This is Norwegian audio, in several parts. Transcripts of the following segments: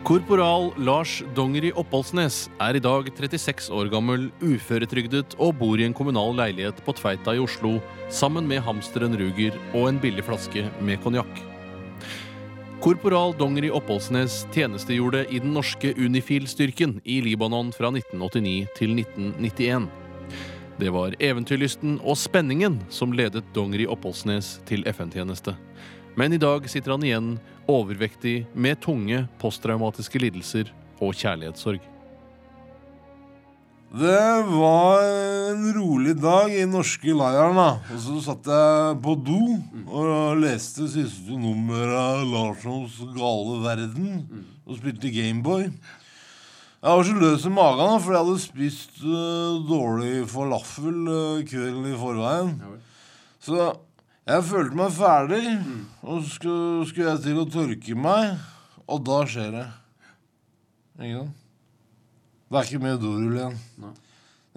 Korporal Lars Dongeri Oppholdsnes er i dag 36 år gammel, uføretrygdet og bor i en kommunal leilighet på Tveita i Oslo sammen med hamsteren Ruger og en billig flaske med konjakk. Korporal Dongeri Oppholdsnes tjenestegjorde i den norske Unifil-styrken i Libanon fra 1989 til 1991. Det var eventyrlysten og spenningen som ledet Dongeri Oppholdsnes til FN-tjeneste. Men i dag sitter han igjen overvektig med tunge posttraumatiske lidelser og kjærlighetssorg. Det var en rolig dag i norske leiren. da. Og så satt jeg på do og leste siste nummer av Larssons gale verden. Og spilte Gameboy. Jeg var så løs i magen da, fordi jeg hadde spist uh, dårlig falafel uh, kvelden i forveien. Så jeg følte meg ferdig, og så skulle, skulle jeg til å tørke meg, og da skjer det. Ikke sant? Det er ikke mer dorull igjen.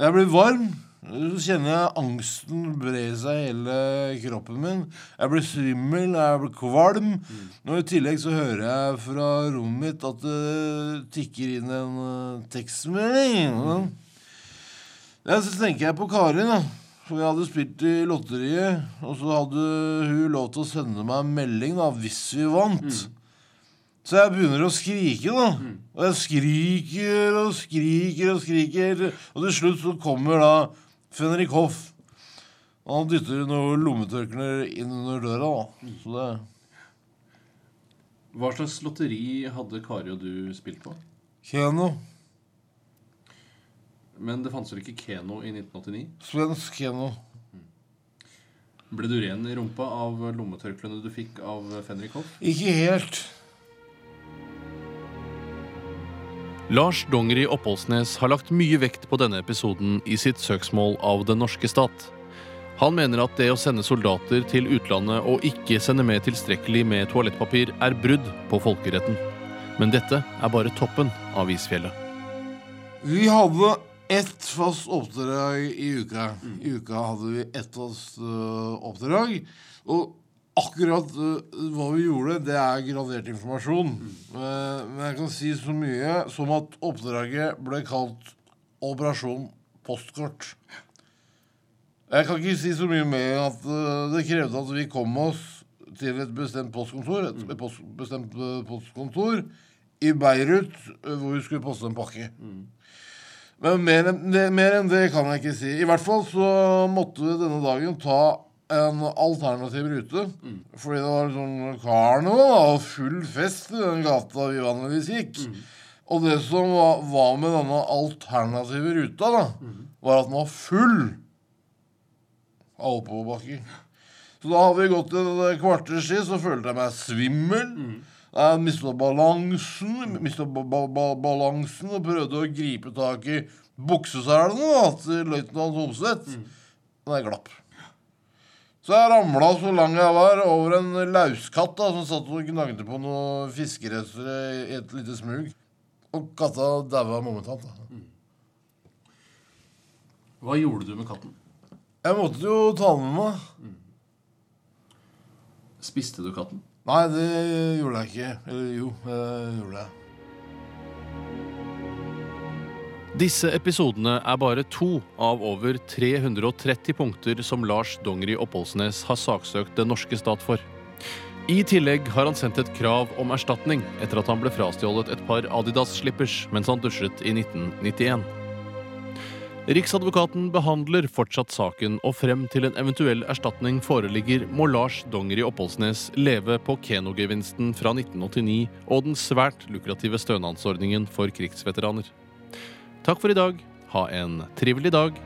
Jeg blir varm. Så kjenner jeg angsten bre seg i hele kroppen min. Jeg blir svimmel, jeg blir kvalm. Og i tillegg så hører jeg fra rommet mitt at det tikker inn en uh, tekstmelding. Ja, så tenker jeg på Karin, da. For jeg hadde spilt i lotteriet, og så hadde hun lov til å sende meg en melding da, hvis vi vant. Så jeg begynner å skrike, da. Og jeg skriker og skriker og skriker. Og til slutt så kommer da Fenrik Hoff. Og han dytter noen lommetørklær inn under døra, da. Så det Hva slags lotteri hadde Kari og du spilt på? Keno. Men det fantes vel ikke Keno i 1989? Svensk Keno. Ble du ren i rumpa av lommetørklærne du fikk av Fenrik Hoff? Ikke helt. Lars Dongeri Oppholdsnes har lagt mye vekt på denne episoden i sitt søksmål av den norske stat. Han mener at det å sende soldater til utlandet og ikke sende med tilstrekkelig med toalettpapir er brudd på folkeretten. Men dette er bare toppen av isfjellet. Vi hadde ett fast oppdrag i uka. I uka hadde vi ett fast uh, oppdrag. Og akkurat uh, hva vi gjorde, det er gradert informasjon. Uh, men jeg kan si så mye som at oppdraget ble kalt Operasjon postkort. Jeg kan ikke si så mye mer enn at det krevde at vi kom oss til et bestemt postkontor, et, et post, bestemt postkontor i Beirut, hvor vi skulle poste en pakke. Men mer mer enn det kan jeg ikke si. I hvert fall så måtte vi denne dagen ta en alternativ rute. Fordi det var sånn karneval og full fest i den gata vi vanligvis gikk. Og det som var, var med denne alternative ruta, da, var at den var full av oppoverbakker. Så da hadde vi gått et kvarters tid, så følte jeg meg svimmel. Jeg mista balansen, mistet ba ba ba balansen og prøvde å gripe tak i bukseselene til løytnant Homseth. Men jeg glapp. Så jeg ramla så lang jeg var, over en lauskatt da, som satt og gnagde på noen fiskerester i et lite smug. Og katta daua momentant. da. Hva gjorde du med katten? Jeg måtte jo ta den med meg. Spiste du katten? Nei, det gjorde jeg ikke. Eller jo, det gjorde jeg. Disse episodene er bare to av over 330 punkter som Lars Dongeri Oppholdsnes har saksøkt den norske stat for. I tillegg har han sendt et krav om erstatning etter at han ble frastjålet et par Adidas-slippers mens han dusjet i 1991. Riksadvokaten behandler fortsatt saken, og frem til en eventuell erstatning foreligger, må Lars Dongeri Oppholdsnes leve på Keno-gevinsten fra 1989 og den svært lukrative stønadsordningen for krigsveteraner. Takk for i dag. Ha en trivelig dag.